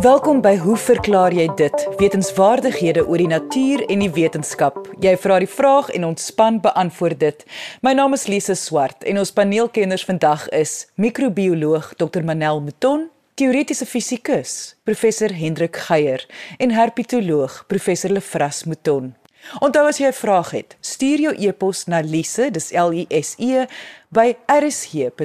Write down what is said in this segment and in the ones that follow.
Welkom by Hoe verklaar jy dit? Wetenskapwaardighede oor die natuur en die wetenskap. Jy vra die vraag en ons span beantwoord dit. My naam is Lise Swart en ons paneelkenners vandag is microbioloog Dr Manel Mouton, teoretiese fisikus professor Hendrik Geier en herpetoloog professor Lefras Mouton. Onthou as jy 'n vraag het, stuur jou e-pos na lise, dis L I S E by rsg.co.za.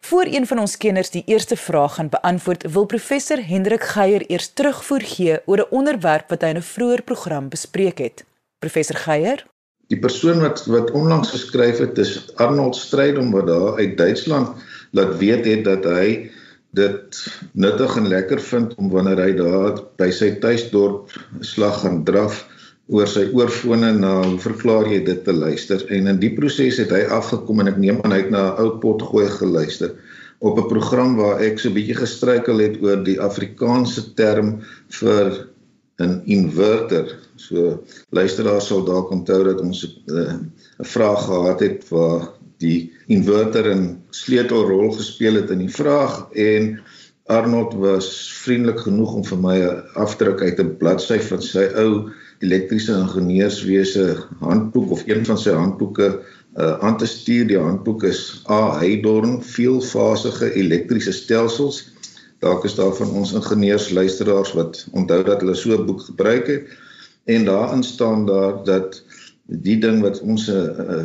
Voor een van ons kenners die eerste vraag gaan beantwoord, wil professor Hendrik Geier eers terugvoer gee oor 'n onderwerp wat hy in 'n vroeër program bespreek het. Professor Geier? Die persoon wat wat onlangs geskryf het, is Arnold Strydom wat daar uit Duitsland laat weet het dat hy dit nuttig en lekker vind om wanneer hy daar by sy tuisdorp slag gaan draf oor sy oorfone na hoe verklaar jy dit te luister. En in die proses het hy afgekom en ek neem aan hy het na 'n ou pot gooi geluister. Op 'n program waar ek so 'n bietjie gestruikel het oor die Afrikaanse term vir 'n inverter. So luisteraars sal dalk onthou dat ons eh, 'n uh, vraag gehad het waar die inverter 'n sleutelrol gespeel het in die vraag en Arnold was vriendelik genoeg om vir my 'n afdruk uit 'n bladsy van sy ou elektriese ingenieurswese handboek of een van sy handboeke uh, aan te stuur. Die handboek is A Heydorn veelfasige elektriese stelsels. Dalk is daar van ons ingenieurs luisteraars wat onthou dat hulle so 'n boek gebruik het en daarin staan daar dat die ding wat ons uh, uh,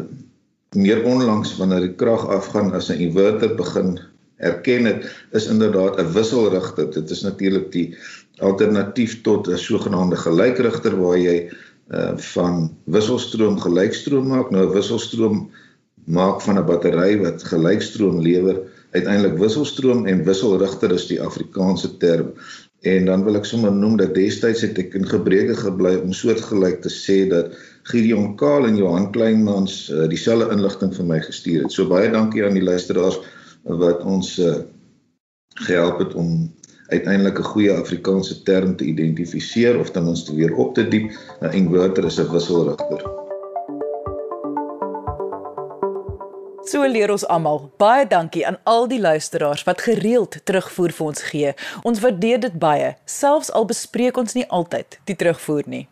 meer onlangs wanneer die krag afgaan as 'n inverter begin erken het is inderdaad 'n wisselrigter. Dit is natuurlik die alternatief tot 'n sogenaamde gelykrigter waar jy uh, van wisselstroom gelykstroom maak. Nou 'n wisselstroom maak van 'n battery wat gelykstroom lewer uiteindelik wisselstroom en wisselrigter is die Afrikaanse term. En dan wil ek sommer noem dat destyds het ek in gebreke gebly om soortgelyk te sê dat Gideon Kaal en Johan Kleinmans uh, dieselfde inligting vir my gestuur het. So baie dankie aan die luisteraars wat ons uh, gehelp het om uiteindelik 'n goeie Afrikaanse term te identifiseer of ten minste weer op te diep. 'n Inverter is 'n wisselrigter. So leer ons almal. Baie dankie aan al die luisteraars wat gereeld terugvoer vir ons gee. Ons waardeer dit baie, selfs al bespreek ons nie altyd die terugvoer nie.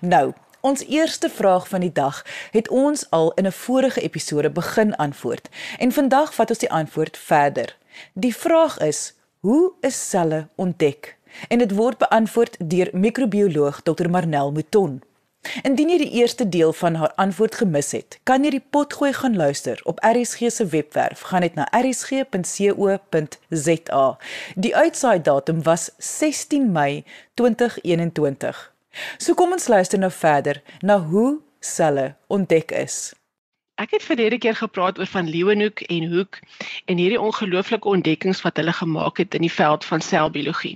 Nou, Ons eerste vraag van die dag het ons al in 'n vorige episode begin antwoord en vandag vat ons die antwoord verder. Die vraag is: Hoe is selle ontdek? En dit word beantwoord deur microbioloog Dr. Marnel Mouton. Indien jy die eerste deel van haar antwoord gemis het, kan jy die potgooi gaan luister op RSG se webwerf. Gaan net na rsg.co.za. Die uitsaai datum was 16 Mei 2021. So kom ons luister nou verder na hoe selle ontdek is. Ek het verlede keer gepraat oor van Leeuwenhoek en Hoek en hierdie ongelooflike ontdekkings wat hulle gemaak het in die veld van selbiologie.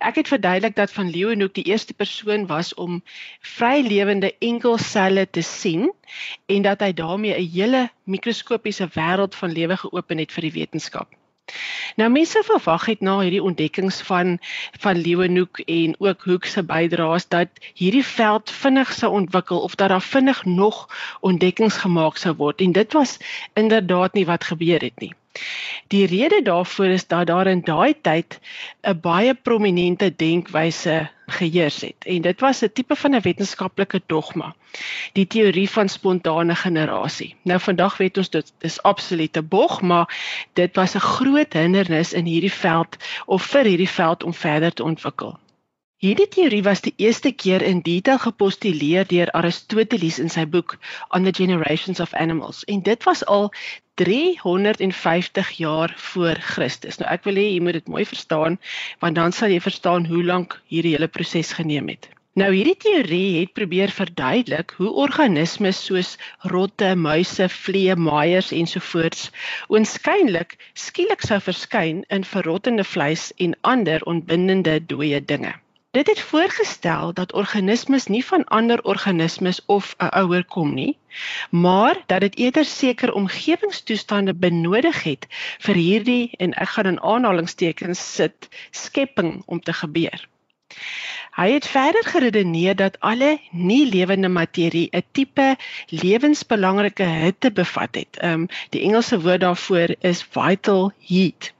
Ek het verduidelik dat van Leeuwenhoek die eerste persoon was om vrylewende enkelselle te sien en dat hy daarmee 'n hele mikroskopiese wêreld van lewe geopen het vir die wetenskap. Nou mense verwag het na hierdie ontdekkings van van Leeuwenhoek en ook Hoek se bydraes dat hierdie veld vinnig sou ontwikkel of dat daar vinnig nog ontdekkings gemaak sou word en dit was inderdaad nie wat gebeur het nie. Die rede daarvoor is dat daar in daai tyd 'n baie prominente denkwyse geheers het en dit was 'n tipe van 'n wetenskaplike dogma, die teorie van spontane generasie. Nou vandag weet ons dit is absolute bog, maar dit was 'n groot hindernis in hierdie veld of vir hierdie veld om verder te ontwikkel. Hierdie teorie was die eerste keer in detail gepostuleer deur Aristoteles in sy boek On the Generations of Animals en dit was al 350 jaar voor Christus. Nou ek wil hê jy moet dit mooi verstaan want dan sal jy verstaan hoe lank hierdie hele proses geneem het. Nou hierdie teorie het probeer verduidelik hoe organismes soos rotte, muise, vliee, maaiers ensovoorts oënskynlik skielik sou verskyn in verrottende vleis en ander ontbindende dooie dinge. Dit het voorgestel dat organismes nie van ander organismes of 'n ouer kom nie, maar dat dit eerder sekere omgewingstoestande benodig het vir hierdie en ek gaan in aanhalingstekens sit skepping om te gebeur. Hy het verder geredeneer dat alle nie lewende materie 'n tipe lewensbelangrike hitte bevat het. Ehm um, die Engelse woord daarvoor is vital heat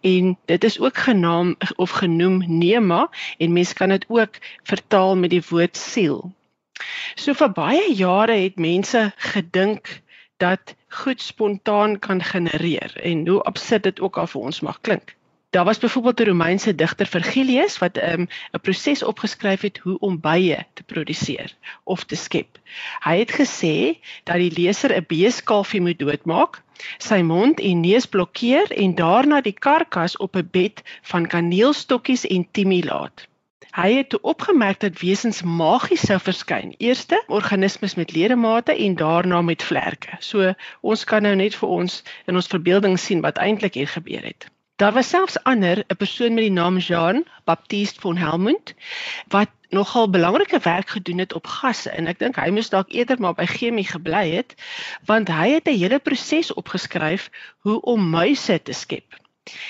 En dit is ook genaam of genoem nema en mens kan dit ook vertaal met die woord siel. So vir baie jare het mense gedink dat goed spontaan kan genereer en hoe absurd dit ook al vir ons mag klink. Daar was byvoorbeeld 'n Romeinse digter Virgilius wat 'n um, 'n proses opgeskryf het hoe om bye te produseer of te skep. Hy het gesê dat die leser 'n beeskalfie moet doodmaak, sy mond en neus blokkeer en daarna die karkas op 'n bed van kaneelstokkies en timie laat. Hy het toe opgemerk dat wesens magies sou verskyn. Eerste organismes met ledemate en daarna met vlerke. So ons kan nou net vir ons in ons verbeelding sien wat eintlik hier gebeur het. Daar was selfs ander 'n persoon met die naam Jean Baptiste von Helmont wat nogal belangrike werk gedoen het op gasse en ek dink hy moes dalk eerder maar by chemie gebly het want hy het 'n hele proses opgeskryf hoe om muise te skep.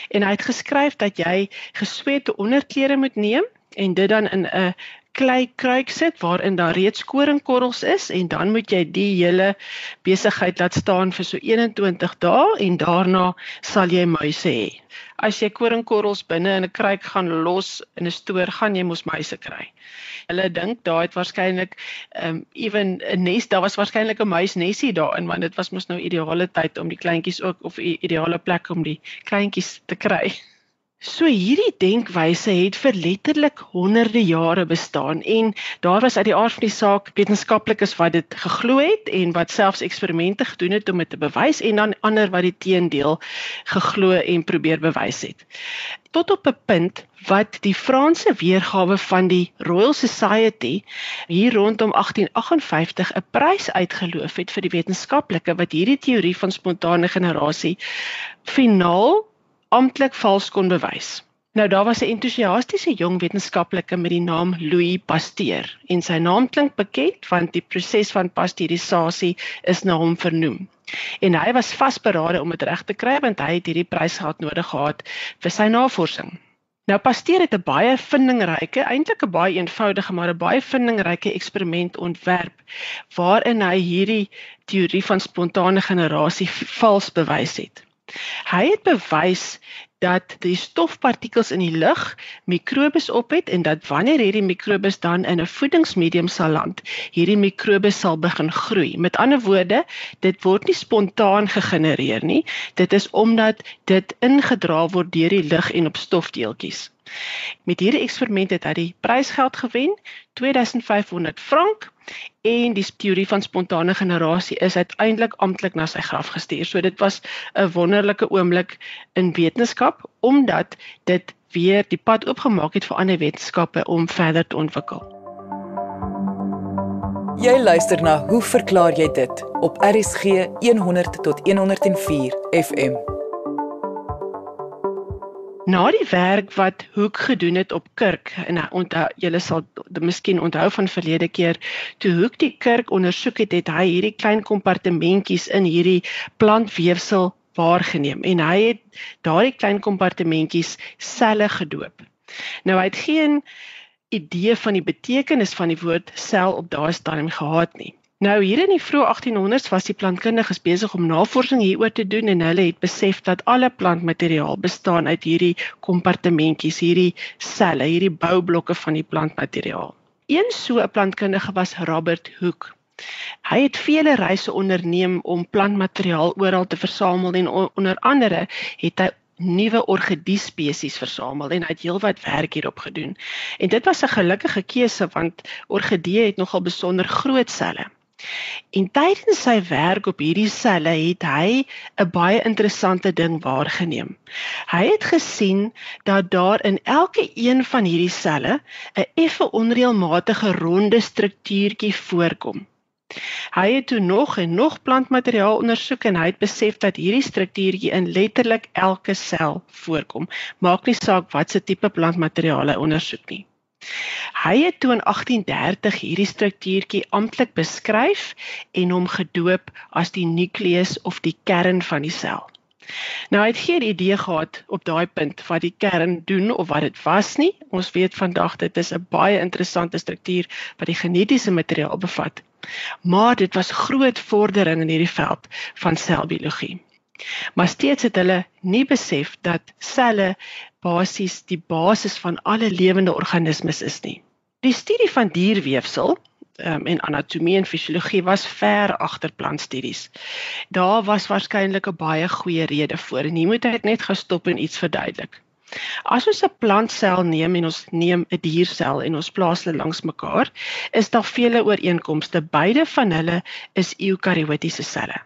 En hy het geskryf dat jy gesweete onderklere moet neem en dit dan in 'n klei kruik sit waarin daar reeds koringkorrels is en dan moet jy die hele besigheid laat staan vir so 21 dae en daarna sal jy muise hê. As jy koringkorrels binne in 'n kruik gaan los in 'n stoor, gaan jy mos muise kry. Hulle dink daar het waarskynlik um ewen 'n nes, daar was waarskynlik 'n muisnesie daarin want dit was mos nou ideale tyd om die kleintjies ook of ideale plek om die kleintjies te kry. So hierdie denkwyse het vir letterlik honderde jare bestaan en daar was uit die aard van die saak wetenskaplikes wat dit geglo het en wat selfs eksperimente gedoen het om dit te bewys en dan ander wat die teendeel geglo en probeer bewys het. Tot op 'n punt wat die Franse weergawe van die Royal Society hier rondom 1858 'n prys uitgeloof het vir die wetenskaplike wat hierdie teorie van spontane generasie finaal amptelik vals kon bewys. Nou daar was 'n entoesiastiese jong wetenskaplike met die naam Louis Pasteur en sy naam klink bekend want die proses van pasteurisasie is na hom vernoem. En hy was vasberade om dit reg te kry want hy het hierdie prys gehad nodig gehad vir sy navorsing. Nou Pasteur het 'n baie vindingryke, eintlik 'n baie eenvoudige maar 'n baie vindingryke eksperiment ontwerp waarin hy hierdie teorie van spontane generasie vals bewys het. Hy het bewys dat die stofpartikels in die lug mikrobes op het en dat wanneer hierdie mikrobes dan in 'n voedingsmedium sal land, hierdie mikrobes sal begin groei. Met ander woorde, dit word nie spontaan gegenereer nie. Dit is omdat dit ingedra word deur die lug en op stofdeeltjies. Met hierdie eksperiment het hy die prysgeld gewen, 2500 frank en die teorie van spontane generasie is uiteindelik amptelik na sy graf gestuur. So dit was 'n wonderlike oomblik in wetenskap omdat dit weer die pad oopgemaak het vir ander wetenskappe om verder te ontwikkel. Jy luister na Hoe verklaar jy dit op RSG 100 tot 104 FM. Na die werk wat Hoek gedoen het op Kirk en onthou julle sal miskien onthou van verlede keer toe Hoek die Kirk ondersoek het, het hy hierdie klein kompartementjies in hierdie plantweefsel waargeneem en hy het daardie klein kompartementjies selle gedoop. Nou hy het geen idee van die betekenis van die woord sel op daardie stadium gehad nie. Nou hier in die vroeë 1800s was die plantkundiges besig om navorsing hieroor te doen en hulle het besef dat alle plantmateriaal bestaan uit hierdie kompartementjies, hierdie selle, hierdie boublokke van die plantmateriaal. Een so 'n plantkundige was Robert Hooke. Hy het vele reise onderneem om plantmateriaal oral te versamel en onder andere het hy nuwe orgidee spesies versamel en hy het heelwat werk hierop gedoen. En dit was 'n gelukkige keuse want orgidee het nogal besonder groot selle. En tydens sy werk op hierdie selle het hy 'n baie interessante ding waargeneem. Hy het gesien dat daar in elke een van hierdie selle 'n effe onreëlmatige ronde struktuurtjie voorkom. Hy het toe nog en nog plantmateriaal ondersoek en hy het besef dat hierdie struktuurtjie in letterlik elke sel voorkom. Maak nie saak watse tipe plantmateriaal hy ondersoek nie. Hy het toe in 1830 hierdie struktuurtjie amptelik beskryf en hom gedoop as die nukleus of die kern van die sel. Nou hy het geen idee gehad op daai punt wat die kern doen of wat dit was nie. Ons weet vandag dit is 'n baie interessante struktuur wat die genetiese materiaal bevat. Maar dit was groot vordering in hierdie veld van selbiologie. Maar steeds het hulle nie besef dat selle basies die basis van alle lewende organismes is nie. Die studie van dierweefsel um, en anatomie en fisiologie was ver agter plantstudies. Daar was waarskynlik 'n baie goeie rede voor en hier moet ek net gestop en iets verduidelik. As ons 'n plantsel neem en ons neem 'n diersel en ons plaas hulle langs mekaar, is daar vele ooreenkomste. Beide van hulle is eukariotiese selle.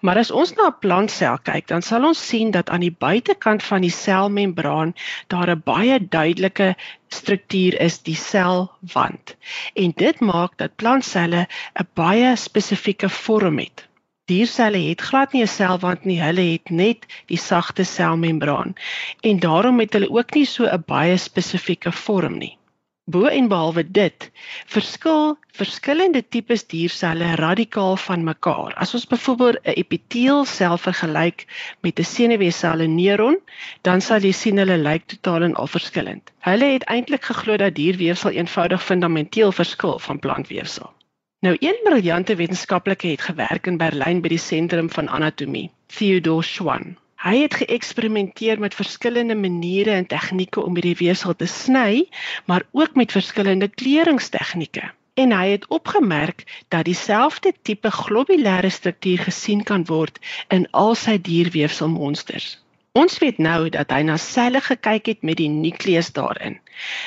Maar as ons na 'n plantsel kyk, dan sal ons sien dat aan die buitekant van die selmembraan daar 'n baie duidelike struktuur is, die selwand. En dit maak dat plantselle 'n baie spesifieke vorm het. Dierselle het glad nie 'n selwand nie, hulle het net die sagte selmembraan. En daarom het hulle ook nie so 'n baie spesifieke vorm nie. Bo en behalwe dit, verskil verskillende tipes dierselle radikaal van mekaar. As ons byvoorbeeld 'n epiteelsel vergelyk met 'n senuweesel en neuron, dan sal jy sien hulle lyk totaal en al verskillend. Hulle het eintlik geglo dat dierweefsel eenvoudig fundamenteel verskil van plantweefsel. Nou een briljante wetenskaplike het gewerk in Berlyn by die sentrum van anatomie, Theodor Schwann. Hy het geëksperimenteer met verskillende maniere en tegnieke om hierdie weefsel te sny, maar ook met verskillende kleuringstegnieke. En hy het opgemerk dat dieselfde tipe globulêre struktuur gesien kan word in al sy dierweefselmonsters. Ons weet nou dat hy na selle gekyk het met die nukleus daarin.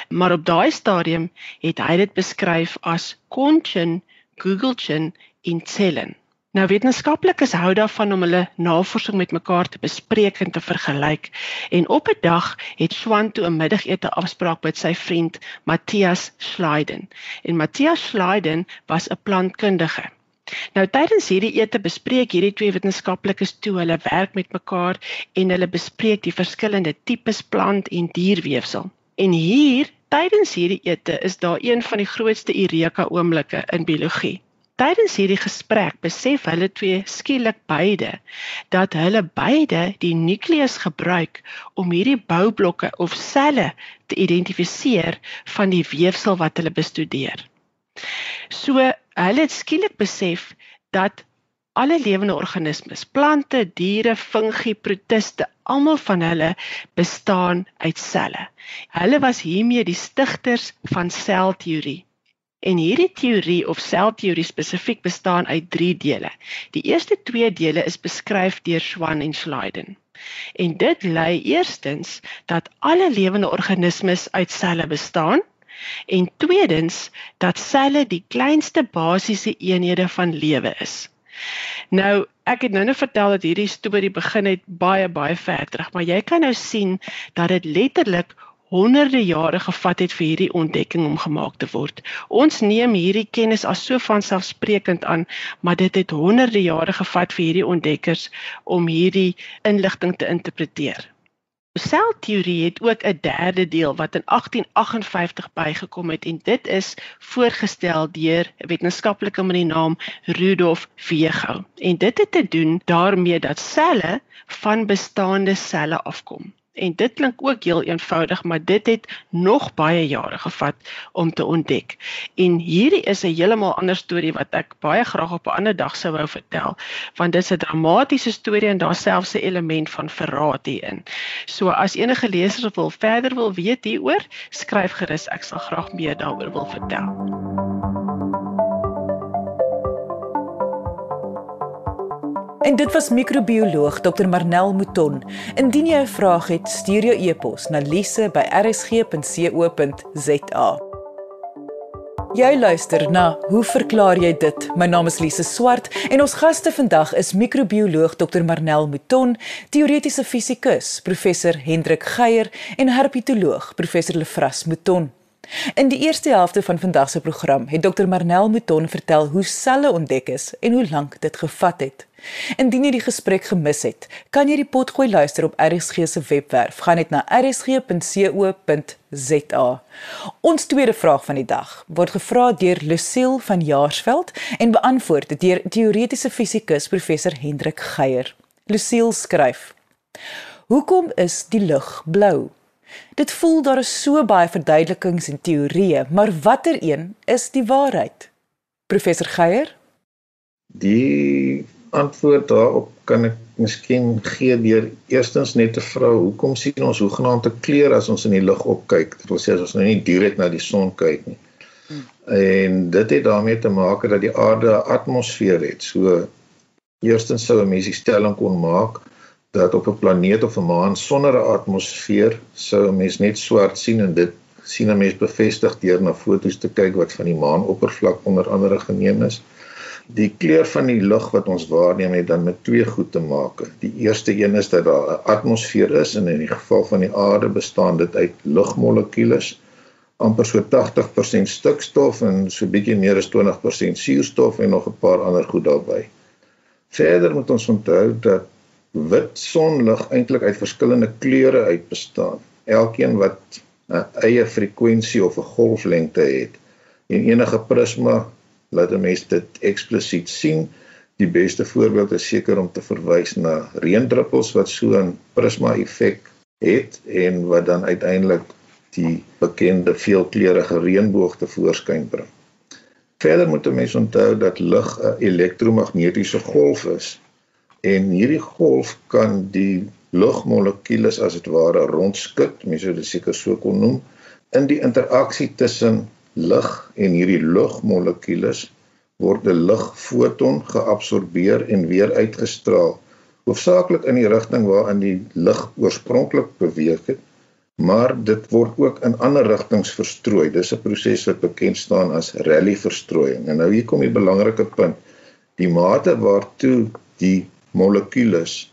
Maar op daai stadium het hy dit beskryf as conchin, googlechin en cellen. Nou wetenskaplikes hou daarvan om hulle navorsing met mekaar te bespreek en te vergelyk. En op 'n dag het Swan toe 'n middagete afspraak met sy vriend Matthias Schleiden. En Matthias Schleiden was 'n plantkundige. Nou tydens hierdie ete bespreek hierdie twee wetenskaplikes toe hulle werk met mekaar en hulle bespreek die verskillende tipes plant en dierweefsel. En hier tydens hierdie ete is daar een van die grootste eureka oomblikke in biologie. Tydens hierdie gesprek besef hulle twee skielik beide dat hulle beide die nukleus gebruik om hierdie boublokke of selle te identifiseer van die weefsel wat hulle bestudeer. So hulle het skielik besef dat alle lewende organismes, plante, diere, fungi, protiste, almal van hulle bestaan uit selle. Hulle was hiermee die stigters van selteorie. En hierdie teorie of selteorie spesifiek bestaan uit 3 dele. Die eerste 2 dele is beskryf deur Schwann en Schleiden. En dit lei eerstens dat alle lewende organismes uit selle bestaan en tweedens dat selle die kleinste basiese eenhede van lewe is. Nou, ek het nou net vertel dat hierdie storie begin het baie baie ver terug, maar jy kan nou sien dat dit letterlik honderde jare gevat het vir hierdie ontdekking om gemaak te word. Ons neem hierdie kennis as so vanselfsprekend aan, maar dit het honderde jare gevat vir hierdie ontdekkers om hierdie inligting te interpreteer. Selteorie het ook 'n derde deel wat in 1858 bygekom het en dit is voorgestel deur 'n wetenskaplike met die naam Rudolf Virchow. En dit het te doen daarmee dat selle van bestaande selle afkom. En dit klink ook heel eenvoudig, maar dit het nog baie jare gevat om te ontdek. En hierdie is 'n heeltemal ander storie wat ek baie graag op 'n ander dag sou wou vertel, want dit is 'n dramatiese storie en daar selfs 'n element van verraad hierin. So as enige lesers wil verder wil weet hieroor, skryf gerus, ek sal graag meer daaroor wil vertel. En dit was microbioloog Dr Marnel Mouton. Indien jy 'n vraag het, stuur jou e-pos na lise@rsg.co.za. Jy luister na Hoe verklaar jy dit? My naam is Lise Swart en ons gaste vandag is microbioloog Dr Marnel Mouton, teoretiese fisikus professor Hendrik Geier en herpetoloog professor Lefras Mouton. In die eerste helfte van vandag se program het Dr Marnel Mouton vertel hoe selle ontdek is en hoe lank dit gevat het. Indien jy die gesprek gemis het, kan jy die potgooi luister op RSG se webwerf. Gaan net na rsg.co.za. Ons tweede vraag van die dag word gevra deur Lucille van Jaarsveld en beantwoord deur teoretiese fisikus professor Hendrik Geier. Lucille skryf: Hoekom is die lug blou? Dit voel daar is so baie verduidelikings en teorieë, maar watter een is die waarheid? Professor Geier? Die antwoord daarop kan ek miskien gee deur eerstens net te vra hoekom sien ons hoegenaamde kleur as ons in die lug opkyk? Dit wil sê as ons nou nie direk na die son kyk nie. Hmm. En dit het daarmee te maak dat die aarde 'n atmosfeer het. So eerstens sou 'n mens die stelling kon maak dat op 'n planeet of 'n maan sonder 'n atmosfeer sou 'n mens net swart sien en dit sien 'n mens bevestig deur na foto's te kyk wat van die maanoppervlak onder andere geneem is. Die kleur van die lig wat ons waarneem het dan met twee goed te maak. Die eerste een is dat daar 'n atmosfeer is en in die geval van die aarde bestaan dit uit lugmolekules amper so 80% stikstof en so bietjie meer as 20% suurstof en nog 'n paar ander goed daarbey. Verder moet ons onthou dat wit sonlig eintlik uit verskillende kleure uit bestaan. Elkeen wat 'n eie frekwensie of 'n golflengte het. En enige prisma laat 'n mens dit eksplisiet sien. Die beste voorbeeld is seker om te verwys na reendruppels wat so 'n prisma effek het en wat dan uiteindelik die bekende veelkleurige reënboog te voorskyn bring. Verder moet 'n mens onthou dat lig 'n elektromagnetiese golf is en hierdie golf kan die lugmolekules as dit ware rondskud, mense sou dit seker so kon noem, in die interaksie tussen lig en hierdie lugmolekules word 'n ligfoton geabsorbeer en weer uitgestraal, hoofsaaklik in die rigting waarin die lig oorspronklik beweeg het, maar dit word ook in ander rigtings verstrooi. Dis 'n proses wat bekend staan as Rayleigh-verstrooiing. En nou hier kom die belangrike punt. Die mate waartoe die molekules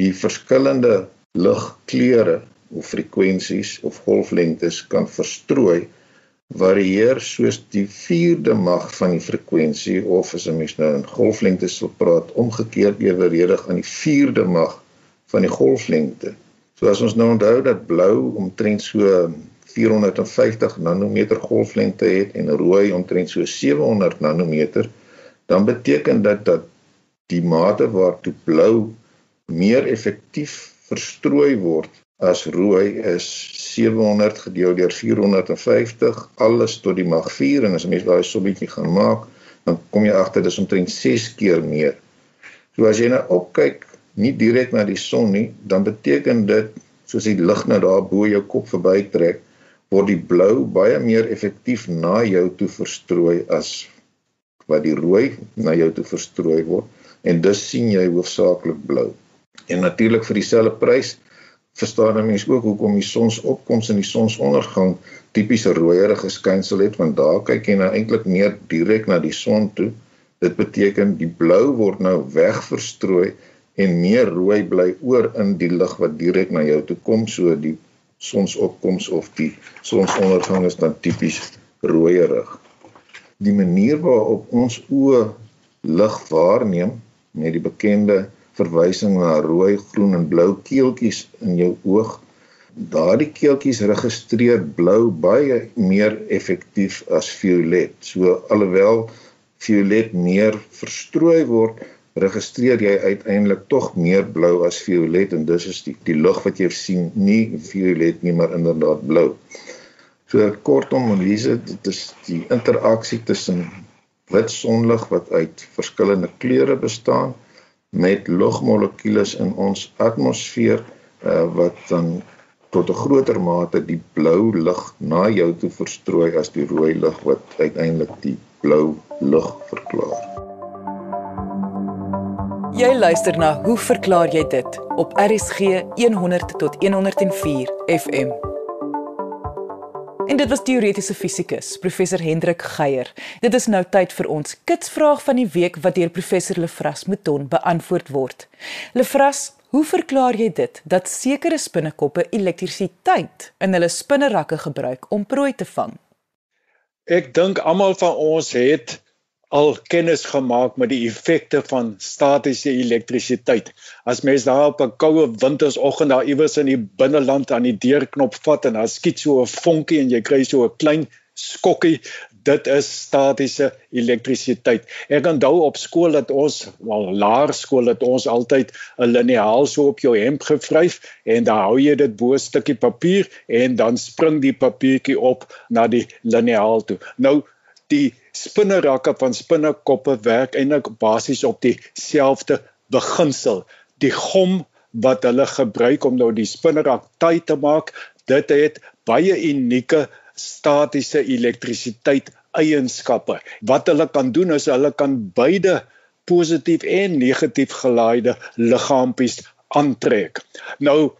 die verskillende ligkleure of frekwensies of golflengtes kan verstrooi varieer soos die 4de mag van die frekwensie of as 'n mens nou in golflengtes wil praat omgekeerd eweredig aan die 4de mag van die golflengte. So as ons nou onthou dat blou omtrent so 450 nanometer golflengte het en rooi omtrent so 700 nanometer, dan beteken dit dat die mate waartoe blou meer effektief verstrooi word as rooi is 700 gedeel deur 450 alles tot die mag 4 en as jy mens daai sommetjie gaan maak dan kom jy agter dis omtrent 6 keer meer. So as jy nou opkyk nie direk na die son nie, dan beteken dit soos die lig nou daar bo jou kop verby trek, word die blou baie meer effektief na jou toe verstrooi as wat die rooi na jou toe verstrooi word en dus sien jy hoofsaaklik blou. En natuurlik vir dieselfde prys verstaan 'n mens ook hoekom die sonsopkoms en die sonsondergang tipies 'n rooierige skynsel het want daar kyk jy nou eintlik meer direk na die son toe. Dit beteken die blou word nou wegverstrooi en meer rooi bly oor in die lig wat direk na jou toe kom so die sonsopkoms of die sonsondergang is dan tipies rooierig. Die manier waarop ons oë lig waarneem met die bekende verwysing na rooi, groen en blou keeltjies in jou oog. Daardie keeltjies registreer blou baie meer effektief as violet. So alhoewel violet meer verstrooi word, registreer jy uiteindelik tog meer blou as violet en dis is die die lig wat jy sien nie violet nie maar inderdaad blou. So kortom, Elise, dit is die interaksie tussen wit sonlig wat uit verskillende kleure bestaan met lugmolekules in ons atmosfeer uh, wat dan tot 'n groter mate die blou lig na jou toe verstrooi as die rooi lig wat uiteindelik die blou lig verklaar. Jy luister na hoe verklaar jy dit op RSG 100 tot 104 FM. En dit was teoretiese fisikus, professor Hendrik Geier. Dit is nou tyd vir ons kitsvraag van die week wat deur professor Lefras Mouton beantwoord word. Lefras, hoe verklaar jy dit dat sekere spinnekoppe elektrisiteit in hulle spinnerakke gebruik om prooi te vang? Ek dink almal van ons het al kennis gemaak met die effekte van statiese elektrisiteit. As mens daar op 'n koue wintersoggend daar iewers in die binneland aan die deurknop vat en daar skiet so 'n vonkie en jy kry so 'n klein skokkie, dit is statiese elektrisiteit. Ek onthou op skool dat ons, wel laerskool dat ons altyd 'n liniaal so op jou hemp gevryf en dan hou jy dit bo 'n stukkie papier en dan spring die papiertjie op na die liniaal toe. Nou die spinnerakke van spinnekoppe werk eintlik basies op dieselfde beginsel. Die gom wat hulle gebruik om nou die spinnerak tyd te maak, dit het baie unieke statiese elektrisiteit eienskappe. Wat hulle kan doen is hulle kan beide positief en negatief gelaaide liggaampies aantrek. Nou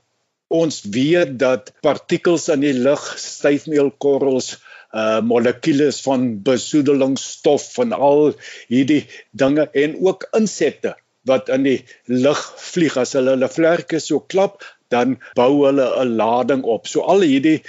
ons weet dat partikels in die lug, styfmeelkorrels, uh molekules van besoedelingsstof van al hierdie dinge en ook insekte wat in die lug vlieg as hulle hulle vlerke so klap dan bou hulle 'n lading op. So al hierdie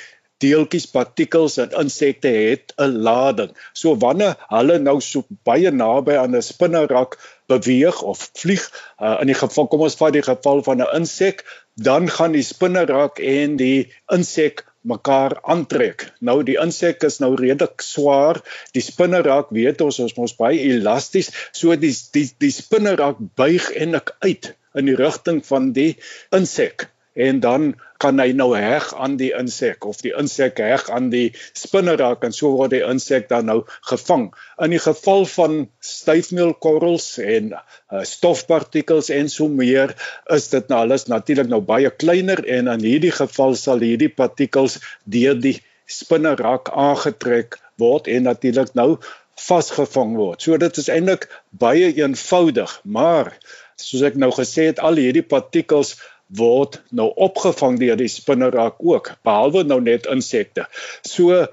deeltjies, partikels en insekte het 'n lading. So wanneer hulle nou so baie naby aan 'n spinnerak beweeg of vlieg, uh, in die geval kom ons vat die geval van 'n insek, dan gaan die spinnerak en die insek mekaar aantrek. Nou die insek is nou redelik swaar. Die spinnerak weet ons ons mos baie elasties, so die die die spinnerak buig en ek uit in die rigting van die insek en dan kan hy nou heg aan die insek of die insek heg aan die spinnerak en so word die insek dan nou gevang. In die geval van styfmeelkorrels en uh, stofpartikels en so meer is dit nou alles natuurlik nou baie kleiner en in hierdie geval sal hierdie partikels deur die spinnerak aangetrek word en natuurlik nou vasgevang word. So dit is eintlik baie eenvoudig, maar soos ek nou gesê het al hierdie partikels word nou opgevang deur die spinnerak ook behalwe nou net insekte. So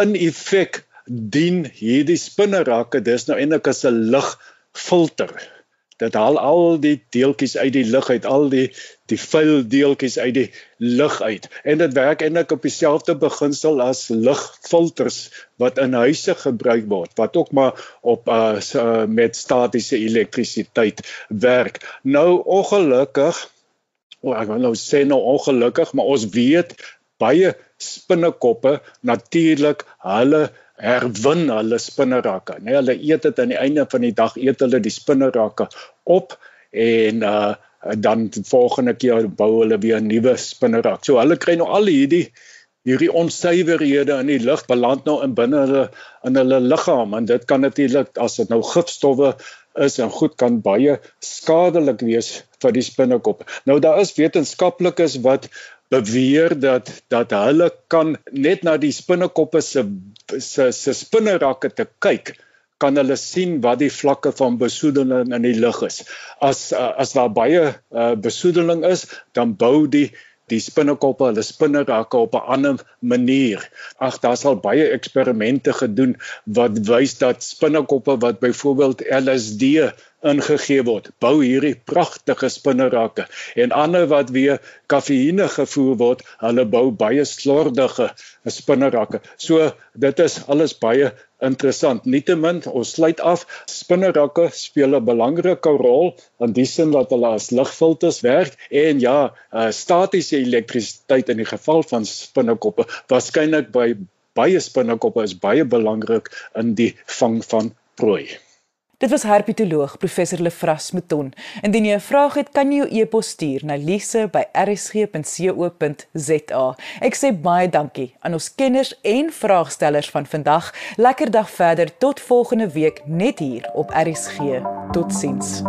in effek dien hierdie spinnerakke dis nou eintlik as 'n lugfilter. Dit haal al die deeltjies uit die lug uit, al die die vuil deeltjies uit die lug uit. En dit werk eintlik op dieselfde beginsel as lugfilters wat in huise gebruik word, wat ook maar op uh, met statiese elektrisiteit werk. Nou ongelukkig oh, ek wil nou sê nou ongelukkig, maar ons weet baie spinnekoppe natuurlik hulle herwin hulle spinnerakke. Nee, hulle eet dit aan die einde van die dag eet hulle die spinnerakke op en uh dan volgende keer bou hulle weer 'n nuwe spinnerak. So hulle kry nou al hierdie hierdie onsuiverhede in die lug beland nou in binne hulle in hulle liggaam en dit kan natuurlik as dit nou gifstowwe is en goed kan baie skadelik wees vir die spinnekop. Nou daar is wetenskaplikes wat beweer dat dat hulle kan net na die spinnekoppe se se se spinnerakke te kyk kan hulle sien wat die vlakke van besoedeling in die lug is. As as daar baie uh, besoedeling is, dan bou die die spinnekoppe hulle spinnerakke op 'n ander manier. Ag daar's al baie eksperimente gedoen wat wys dat spinnekoppe wat byvoorbeeld LSD ingegee word, bou hierdie pragtige spinnerakke en ander wat weer kafeïne gevoer word, hulle bou baie slordige spinnerakke. So dit is alles baie interessant. Nietemin, ons sluit af. Spinnerakke speel 'n belangrike rol in die sin dat hulle as ligfilters werk en ja, uh, statiese elektrisiteit in die geval van spinnekoppe waarskynlik by baie spinnekoppe is baie belangrik in die vang van prooi. Dit was herpetoloog professor Lefras Mouton. Indien jy 'n vraag het, kan jy jou e-pos stuur na lise@rsg.co.za. Ek sê baie dankie aan ons kenners en vraagstellers van vandag. Lekker dag verder tot volgende week net hier op RSG. Totsiens.